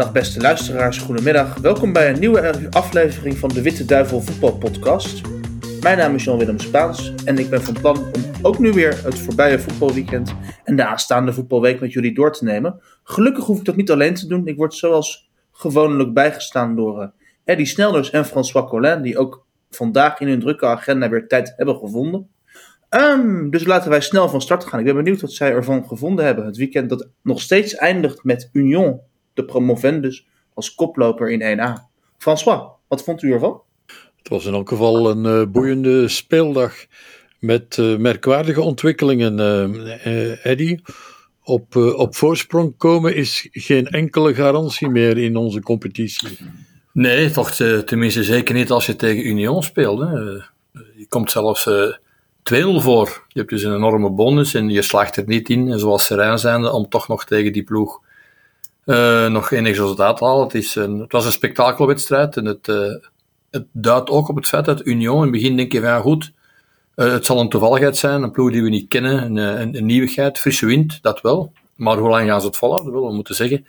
Dag beste luisteraars, goedemiddag. Welkom bij een nieuwe aflevering van de Witte Duivel Voetbalpodcast. Mijn naam is Jan-Willem Spaans en ik ben van plan om ook nu weer het voorbije voetbalweekend en de aanstaande voetbalweek met jullie door te nemen. Gelukkig hoef ik dat niet alleen te doen. Ik word zoals gewoonlijk bijgestaan door uh, Eddie Snelders en François Collin, die ook vandaag in hun drukke agenda weer tijd hebben gevonden. Um, dus laten wij snel van start gaan. Ik ben benieuwd wat zij ervan gevonden hebben. Het weekend dat nog steeds eindigt met Union, de promovendus, als koploper in 1A. François, wat vond u ervan? Het was in elk geval een uh, boeiende speeldag met uh, merkwaardige ontwikkelingen. Uh, Eddie, op, op voorsprong komen is geen enkele garantie meer in onze competitie. Nee, toch tenminste zeker niet als je tegen Union speelt. Hè. Je komt zelfs 2-0 voor. Je hebt dus een enorme bonus en je slaagt er niet in, zoals Serijn zijnde, om toch nog tegen die ploeg uh, nog enig resultaat halen. Het, is een, het was een spektakelwedstrijd en het, uh, het duidt ook op het feit dat Union in het begin denk je van ja goed, uh, het zal een toevalligheid zijn, een ploeg die we niet kennen, een, een, nieuwigheid, frisse wind, dat wel. Maar hoe lang gaan ze het volhouden? Wel, we moeten zeggen.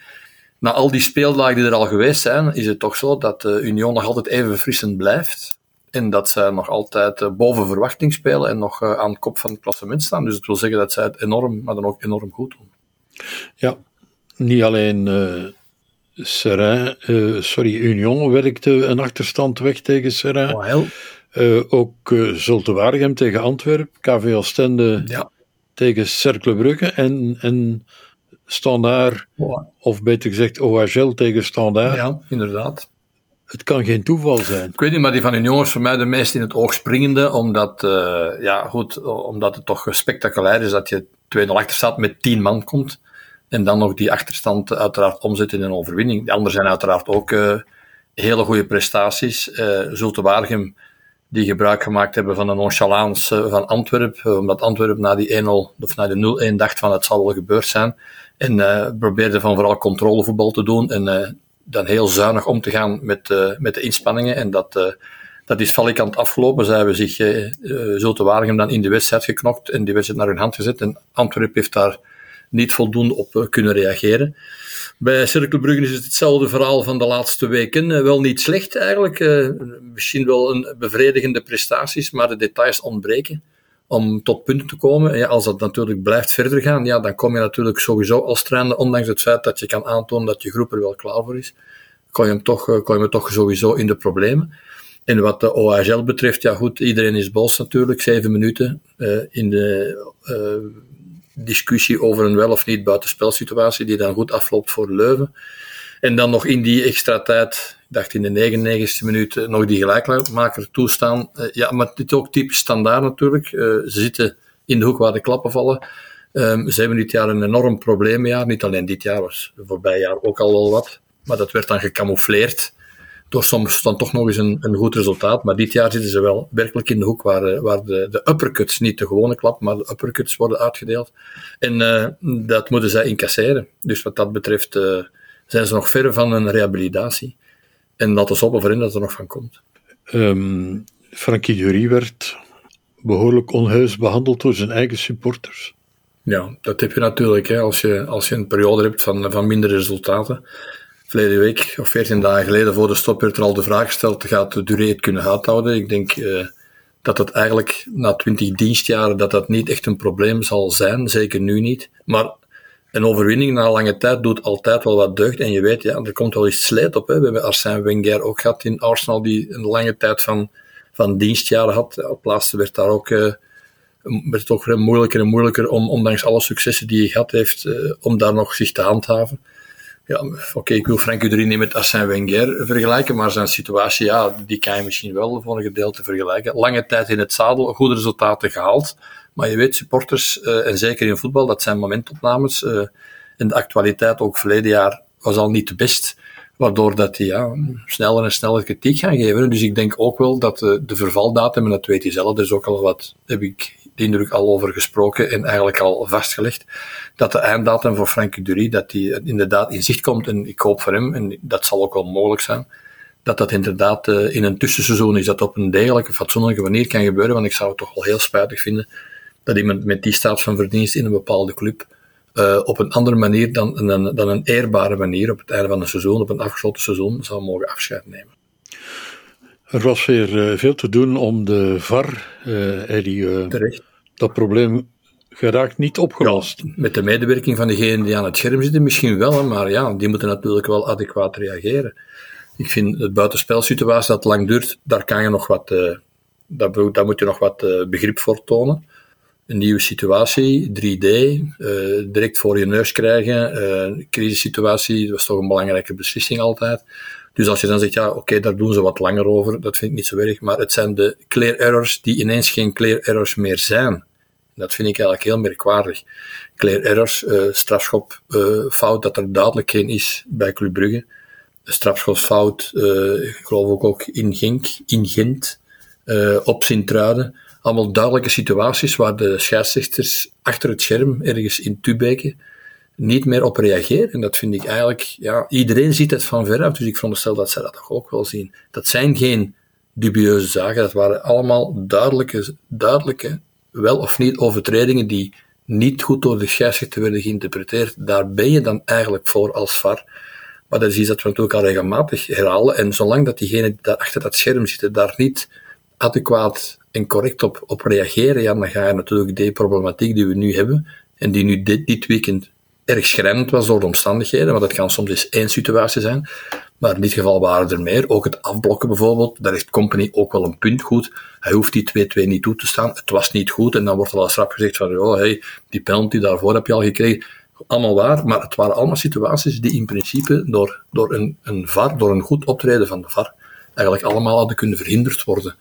Na al die speeldagen die er al geweest zijn, is het toch zo dat Union nog altijd even verfrissend blijft. En dat zij nog altijd boven verwachting spelen en nog aan de kop van het klassement staan. Dus dat wil zeggen dat zij het enorm, maar dan ook enorm goed doen. Ja, niet alleen uh, sorry, Union werkte een achterstand weg tegen Serain. Oh, ook uh, Zulte Waregem tegen Antwerpen, KV Ostende ja. tegen Cercle Brugge en, en Standaard, oh. of beter gezegd OHL tegen Standaard. Ja, inderdaad. Het kan geen toeval zijn. Ik weet niet, maar die van Union is voor mij de meest in het oog springende, omdat, uh, ja, goed, omdat het toch spectaculair is dat je 2-0 achter staat met 10 man komt. En dan nog die achterstand uiteraard omzet in een overwinning. De anderen zijn uiteraard ook uh, hele goede prestaties. Uh, Zulte Waregem, die gebruik gemaakt hebben van de nonchalance van Antwerpen, omdat Antwerpen na die 1-0 of na de 0-1 dacht van het zal wel gebeurd zijn. En uh, probeerde van vooral controlevoetbal te doen en dan heel zuinig om te gaan met, uh, met de inspanningen. En dat, uh, dat is valikant afgelopen. Zij hebben zich uh, Zulte Waregem dan in de wedstrijd geknokt en die wedstrijd naar hun hand gezet. En Antwerp heeft daar niet voldoende op kunnen reageren. Bij Cirkelbruggen is het hetzelfde verhaal van de laatste weken. wel niet slecht eigenlijk. misschien wel een bevredigende prestaties, maar de details ontbreken om tot punten te komen. Ja, als dat natuurlijk blijft verder gaan, ja, dan kom je natuurlijk sowieso als trainer, ondanks het feit dat je kan aantonen dat je groep er wel klaar voor is, kom je, hem toch, eh, kom je toch sowieso in de problemen. En wat de OHL betreft, ja goed, iedereen is boos natuurlijk, zeven minuten in de discussie over een wel of niet buitenspelsituatie, die dan goed afloopt voor Leuven. En dan nog in die extra tijd, ik dacht in de 99 minuut, eh, nog die gelijkmaker toestaan. Uh, ja, maar dit is ook typisch standaard natuurlijk. Uh, ze zitten in de hoek waar de klappen vallen. Um, ze hebben dit jaar een enorm probleemjaar. Niet alleen dit jaar, was voorbij jaar ook al wel wat. Maar dat werd dan gecamoufleerd door soms dan toch nog eens een, een goed resultaat. Maar dit jaar zitten ze wel werkelijk in de hoek waar, waar de, de uppercuts, niet de gewone klap, maar de uppercuts worden uitgedeeld. En dat moeten zij incasseren. Dus wat dat betreft zijn ze nog ver van een rehabilitatie. En laten we hopen voorin dat er nog van komt. Um, Frankie Dury werd behoorlijk onheus behandeld door zijn eigen supporters. Ja, dat heb je natuurlijk hè, als, je, als je een periode hebt van, van minder resultaten. Verleden week, of veertien dagen geleden voor de stop, werd er al de vraag gesteld: gaat Duré het kunnen uithouden? Ik denk uh, dat dat eigenlijk na twintig dienstjaren dat dat niet echt een probleem zal zijn, zeker nu niet. Maar een overwinning na lange tijd doet altijd wel wat deugd. En je weet, ja, er komt wel eens sleet op. Hè. We hebben Arsène Wenger ook gehad in Arsenal, die een lange tijd van, van dienstjaren had. Op laatste werd daar ook, uh, werd het weer moeilijker en moeilijker om, ondanks alle successen die hij gehad heeft, uh, om daar nog zich te handhaven. Ja, oké, ik wil Frank Udry niet met Arsène Wenger vergelijken, maar zijn situatie, ja, die kan je misschien wel voor een gedeelte vergelijken. Lange tijd in het zadel, goede resultaten gehaald. Maar je weet, supporters, uh, en zeker in voetbal, dat zijn momentopnames. Uh, in de actualiteit, ook verleden jaar, was al niet de best. Waardoor dat die ja, sneller en sneller kritiek gaan geven. Dus ik denk ook wel dat de, de vervaldatum, en dat weet je zelf, is ook al wat, heb ik indruk al over gesproken en eigenlijk al vastgelegd, dat de einddatum voor Frankie Dury, dat die inderdaad in zicht komt. En ik hoop voor hem, en dat zal ook wel mogelijk zijn, dat dat inderdaad uh, in een tussenseizoen is, dat op een degelijke, fatsoenlijke manier kan gebeuren. Want ik zou het toch wel heel spijtig vinden dat iemand met die staat van verdienst in een bepaalde club uh, op een andere manier dan, dan, dan een eerbare manier op het einde van een seizoen, op een afgesloten seizoen, zou mogen afscheid nemen. Er was weer veel te doen om de VAR, Eddie. Terecht. Dat probleem geraakt niet opgelost. met de medewerking van degenen die aan het scherm zitten misschien wel, maar ja, die moeten natuurlijk wel adequaat reageren. Ik vind het buitenspelsituatie dat lang duurt, daar kan je nog wat, uh, daar, daar, moet je nog wat uh, begrip voor tonen. Een nieuwe situatie, 3D, uh, eh, direct voor je neus krijgen, een crisissituatie, dat was toch een belangrijke beslissing altijd. Dus als je dan zegt, ja, oké, daar doen ze wat langer over, dat vind ik niet zo erg, maar het zijn de clear errors die ineens geen clear errors meer zijn. Dat vind ik eigenlijk heel merkwaardig. Clear errors, uh, strafschop, uh, fout dat er duidelijk geen is bij Club Brugge. Strafschopfout, uh, ik geloof ook, ook in Genk, in Gent, op Sint-Truiden. Allemaal duidelijke situaties waar de scheidsrechters achter het scherm, ergens in Tubeke, niet meer op reageren. En dat vind ik eigenlijk, ja, iedereen ziet het van veraf, dus ik veronderstel dat zij dat toch ook wel zien. Dat zijn geen dubieuze zaken, dat waren allemaal duidelijke, duidelijke wel of niet overtredingen die niet goed door de scheidsrechter werden geïnterpreteerd, daar ben je dan eigenlijk voor als VAR. Maar dat is iets dat we natuurlijk al regelmatig herhalen. En zolang dat diegenen die daar achter dat scherm zitten, daar niet adequaat en correct op, op reageren, ja, dan ga je natuurlijk die problematiek die we nu hebben, en die nu dit, dit weekend erg schrijnend was door de omstandigheden, want dat kan soms eens één situatie zijn, maar in dit geval waren er meer. Ook het afblokken bijvoorbeeld, daar heeft Company ook wel een punt goed. Hij hoeft die 2-2 niet toe te staan. Het was niet goed en dan wordt er al straf gezegd van, oh, hey, die penalty daarvoor heb je al gekregen. Allemaal waar, maar het waren allemaal situaties die in principe door, door een, een VAR, door een goed optreden van de VAR, eigenlijk allemaal hadden kunnen verhinderd worden.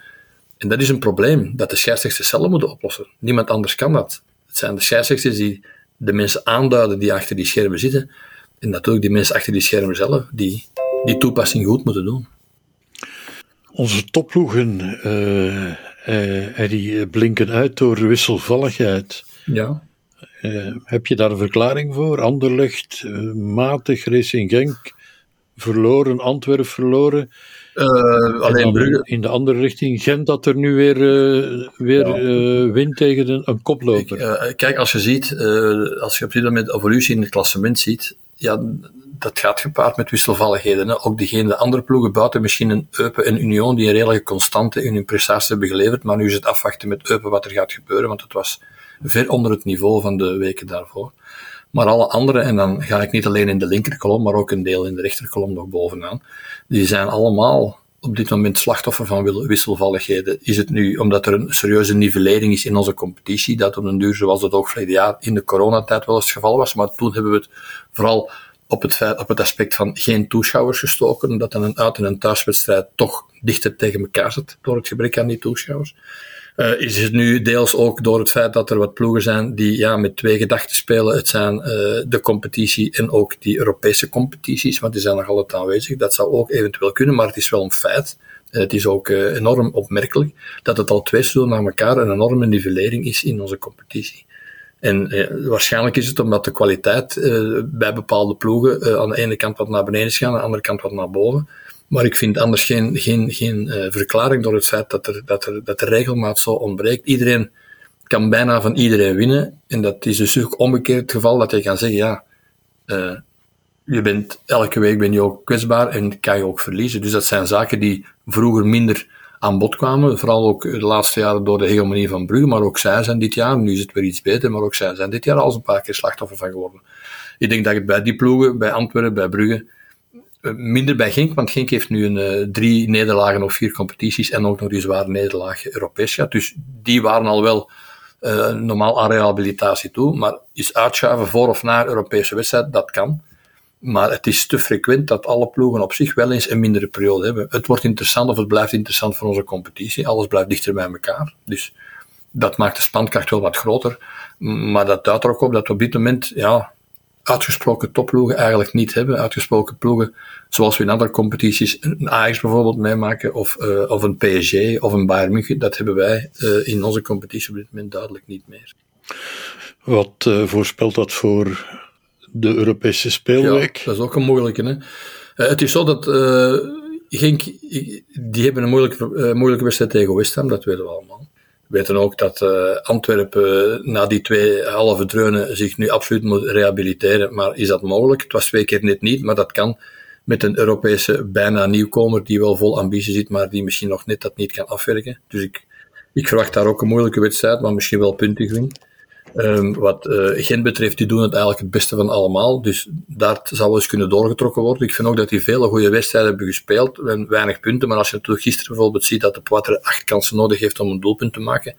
En dat is een probleem dat de scheidsrechters zelf moeten oplossen. Niemand anders kan dat. Het zijn de scheidsrechters die de mensen aanduiden die achter die schermen zitten. En natuurlijk die mensen achter die schermen zelf, die die toepassing goed moeten doen. Onze topploegen, uh, uh, die blinken uit door wisselvalligheid. Ja. Uh, heb je daar een verklaring voor? Anderlecht, matig, Racing Genk, verloren, Antwerpen verloren. Uh, alleen Brugge. In de andere richting, Gent dat er nu weer, uh, weer ja. uh, wint tegen een, een koploper. kijk, als je ziet, als je op dit moment evolutie in het klassement ziet, ja, dat gaat gepaard met wisselvalligheden. Hè. Ook diegene, de andere ploegen buiten misschien een Eupen en Union die een redelijke constante in hun prestaties hebben geleverd, maar nu is het afwachten met Eupen wat er gaat gebeuren, want het was ver onder het niveau van de weken daarvoor. Maar alle andere, en dan ga ik niet alleen in de linkerkolom, maar ook een deel in de rechterkolom nog bovenaan, die zijn allemaal op dit moment slachtoffer van wisselvalligheden. Is het nu omdat er een serieuze nivellering is in onze competitie, dat op een duur, zoals het ook verleden jaar in de coronatijd wel eens het geval was, maar toen hebben we het vooral op het, feit, op het aspect van geen toeschouwers gestoken, omdat dan een uit- en een thuiswedstrijd toch dichter tegen elkaar zit door het gebrek aan die toeschouwers. Uh, is het nu deels ook door het feit dat er wat ploegen zijn die ja, met twee gedachten spelen. Het zijn uh, de competitie en ook die Europese competities, want die zijn nog altijd aanwezig. Dat zou ook eventueel kunnen, maar het is wel een feit. Uh, het is ook enorm opmerkelijk dat het al twee seizoenen na elkaar een enorme nivellering is in onze competitie. En eh, waarschijnlijk is het omdat de kwaliteit eh, bij bepaalde ploegen eh, aan de ene kant wat naar beneden is gaan, aan de andere kant wat naar boven. Maar ik vind anders geen, geen, geen uh, verklaring door het feit dat, er, dat, er, dat de regelmaat zo ontbreekt. Iedereen kan bijna van iedereen winnen. En dat is dus ook omgekeerd het geval dat je kan zeggen, ja, uh, je bent, elke week ben je ook kwetsbaar en kan je ook verliezen. Dus dat zijn zaken die vroeger minder aan bod kwamen. Vooral ook de laatste jaren door de hegemonie van Brugge, maar ook zij zijn dit jaar, nu is het weer iets beter, maar ook zij zijn dit jaar al eens een paar keer slachtoffer van geworden. Ik denk dat het bij die ploegen, bij Antwerpen, bij Brugge, eh, minder bij Genk, want Genk heeft nu een, uh, drie nederlagen of vier competities en ook nog die zware nederlaag Europees gehad. Dus die waren al wel uh, normaal aan rehabilitatie toe, maar is uitschuiven voor of na Europese wedstrijd, dat kan. Maar het is te frequent dat alle ploegen op zich wel eens een mindere periode hebben. Het wordt interessant of het blijft interessant voor onze competitie. Alles blijft dichter bij elkaar. Dus dat maakt de spankracht wel wat groter. Maar dat duidt er ook op dat we op dit moment ja, uitgesproken topploegen eigenlijk niet hebben. Uitgesproken ploegen zoals we in andere competities een Ajax bijvoorbeeld meemaken, of, uh, of een PSG of een Bayern München. Dat hebben wij uh, in onze competitie op dit moment duidelijk niet meer. Wat uh, voorspelt dat voor de Europese speelweek. Ja, dat is ook een moeilijke. Hè? Het is zo dat Genk, die hebben een moeilijke, moeilijke wedstrijd tegen West Ham, dat weten we allemaal. We weten ook dat uh, Antwerpen na die twee halve dreunen zich nu absoluut moet rehabiliteren. Maar is dat mogelijk? Het was twee keer net niet, maar dat kan met een Europese bijna nieuwkomer die wel vol ambitie zit, maar die misschien nog net dat niet kan afwerken. Dus ik, ik verwacht daar ook een moeilijke wedstrijd, maar misschien wel punten Um, wat uh, Gent betreft, die doen het eigenlijk het beste van allemaal. Dus daar zou eens kunnen doorgetrokken worden. Ik vind ook dat die vele goede wedstrijden hebben gespeeld. Weinig punten. Maar als je natuurlijk gisteren bijvoorbeeld ziet dat de Poitre acht kansen nodig heeft om een doelpunt te maken.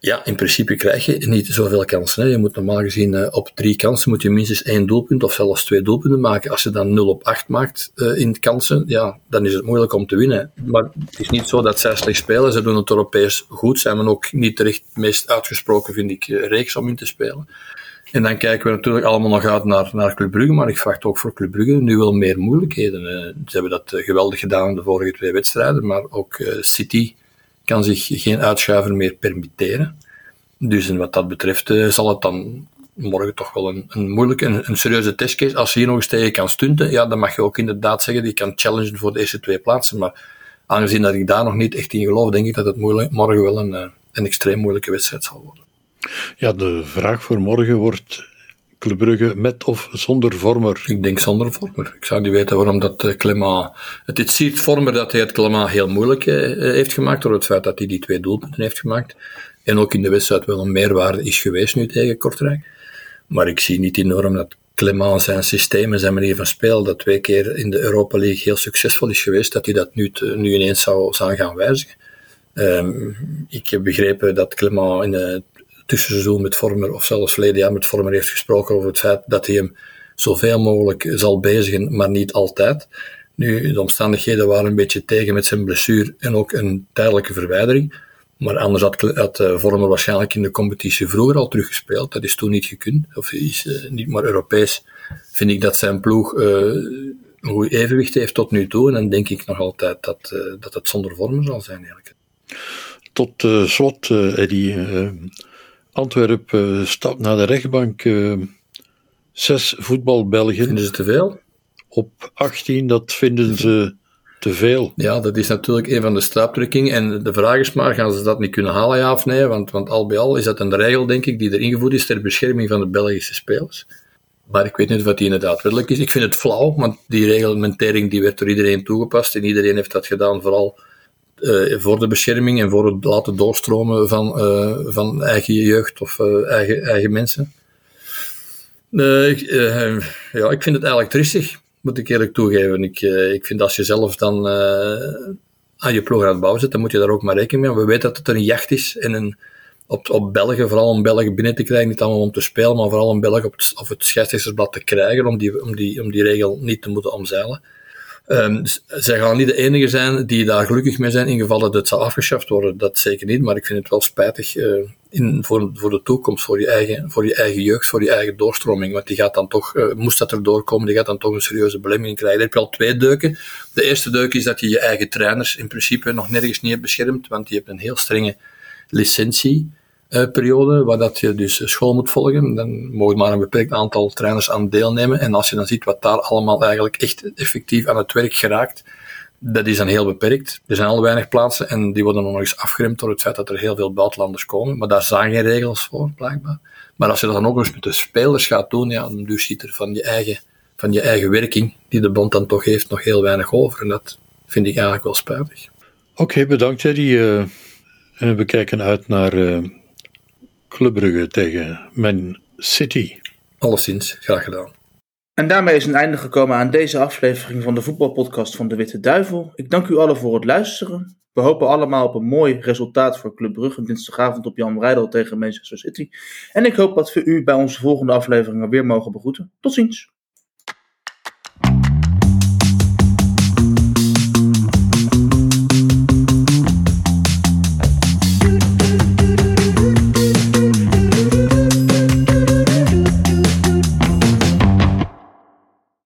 Ja, in principe krijg je niet zoveel kansen. Hè. Je moet normaal gezien uh, op drie kansen moet je minstens één doelpunt of zelfs twee doelpunten maken. Als je dan 0 op 8 maakt uh, in kansen, ja, dan is het moeilijk om te winnen. Maar het is niet zo dat zij slecht spelen. Ze doen het Europees goed. Zijn we ook niet terecht meest uitgesproken, vind ik, uh, reeks om in te spelen. En dan kijken we natuurlijk allemaal nog uit naar, naar Club Brugge, maar ik verwacht ook voor Club Brugge nu wel meer moeilijkheden. ze hebben dat geweldig gedaan de vorige twee wedstrijden, maar ook City kan zich geen uitschuiver meer permitteren. Dus wat dat betreft uh, zal het dan morgen toch wel een, een moeilijke, een, een, serieuze testcase. Als je hier nog eens tegen kan stunten, ja, dan mag je ook inderdaad zeggen, die kan challengen voor de eerste twee plaatsen. Maar aangezien dat ik daar nog niet echt in geloof, denk ik dat het morgen wel een, eh, een extreem moeilijke wedstrijd zal worden. Ja, de vraag voor morgen wordt Club Brugge met of zonder Vormer? Ik denk zonder Vormer. Ik zou niet weten waarom dat uh, Clement... Het is ziet Vormer dat hij het Clement heel moeilijk uh, heeft gemaakt door het feit dat hij die twee doelpunten heeft gemaakt. En ook in de wedstrijd wel een meerwaarde is geweest nu tegen Kortrijk. Maar ik zie niet enorm dat Clement zijn systeem en zijn manier van spelen, dat twee keer in de Europa League heel succesvol is geweest, dat hij dat nu, nu ineens zou, zou gaan wijzigen. Um, ik heb begrepen dat Clement in de tussenseizoen met Vormer, of zelfs verleden jaar met Vormer heeft gesproken over het feit dat hij hem zoveel mogelijk zal bezigen, maar niet altijd. Nu, de omstandigheden waren een beetje tegen met zijn blessure en ook een tijdelijke verwijdering. Maar anders had, uh, Vormer waarschijnlijk in de competitie vroeger al teruggespeeld. Dat is toen niet gekund, of is uh, niet maar Europees. Vind ik dat zijn ploeg uh, een goed evenwicht heeft tot nu toe. En dan denk ik nog altijd dat, dat het zonder Vormer zal zijn eigenlijk. Tot slot, Eddie. Antwerpen stapt naar de rechtbank. zes voetbalbelgen. Vinden ze te veel? Op 18, dat vinden ze te veel. Ja, dat is natuurlijk een van de straapdrukkingen. En de vraag is maar, gaan ze dat niet kunnen halen, ja of nee? Want, want al bij al is dat een regel, denk ik, die er ingevoerd is ter bescherming van de Belgische spelers. Maar ik weet niet of die inderdaad wettelijk is. Ik vind het flauw, want die reglementering die werd door iedereen toegepast. En iedereen heeft dat gedaan, vooral uh, voor de bescherming en voor het laten doorstromen van, uh, van eigen jeugd of uh, eigen, eigen mensen. Ik, ja, ik vind het eigenlijk tristig moet ik eerlijk toegeven. Ik, ik vind als je zelf dan aan je ploeg aan het bouwen zit, dan moet je daar ook maar rekening mee. We weten dat het een jacht is en een, op, op Belgen, vooral om Belgen binnen te krijgen, niet allemaal om te spelen, maar vooral om Belgen op het, op het scheidsrechtersblad te krijgen, om die, om, die, om die regel niet te moeten omzeilen. Dus zij gaan niet de enige zijn die daar gelukkig mee zijn in geval dat het zal afgeschaft worden. Dat zeker niet, maar ik vind het wel spijtig uh, in, voor, voor de toekomst, voor je, eigen, voor je eigen jeugd, voor je eigen doorstroming. Want die gaat dan toch, uh, moest dat er doorkomen, die gaat dan toch een serieuze belemmering krijgen. Dan heb je al twee deuken. De eerste deuk is dat je je eigen trainers in principe nog nergens niet hebt want die hebben een heel strenge licentie. Uh, periode, waar dat je dus school moet volgen. Dan mogen maar een beperkt aantal trainers aan deelnemen. En als je dan ziet wat daar allemaal eigenlijk echt effectief aan het werk geraakt, dat is dan heel beperkt. Er zijn al weinig plaatsen en die worden nog eens afgeremd door het feit dat er heel veel buitenlanders komen. Maar daar zijn geen regels voor, blijkbaar. Maar als je dat dan ook eens met de spelers gaat doen, ja, dan dus ziet er van je eigen, van je eigen werking, die de bond dan toch heeft, nog heel weinig over. En dat vind ik eigenlijk wel spijtig. Oké, bedankt Eddie. Uh, en we kijken uit naar uh, Club Brugge tegen Man City. Alleszins, graag gedaan. En daarmee is een einde gekomen aan deze aflevering van de voetbalpodcast van de Witte Duivel. Ik dank u allen voor het luisteren. We hopen allemaal op een mooi resultaat voor Club Brugge dinsdagavond op Jan Rijdel tegen Manchester City. En ik hoop dat we u bij onze volgende afleveringen weer mogen begroeten. Tot ziens.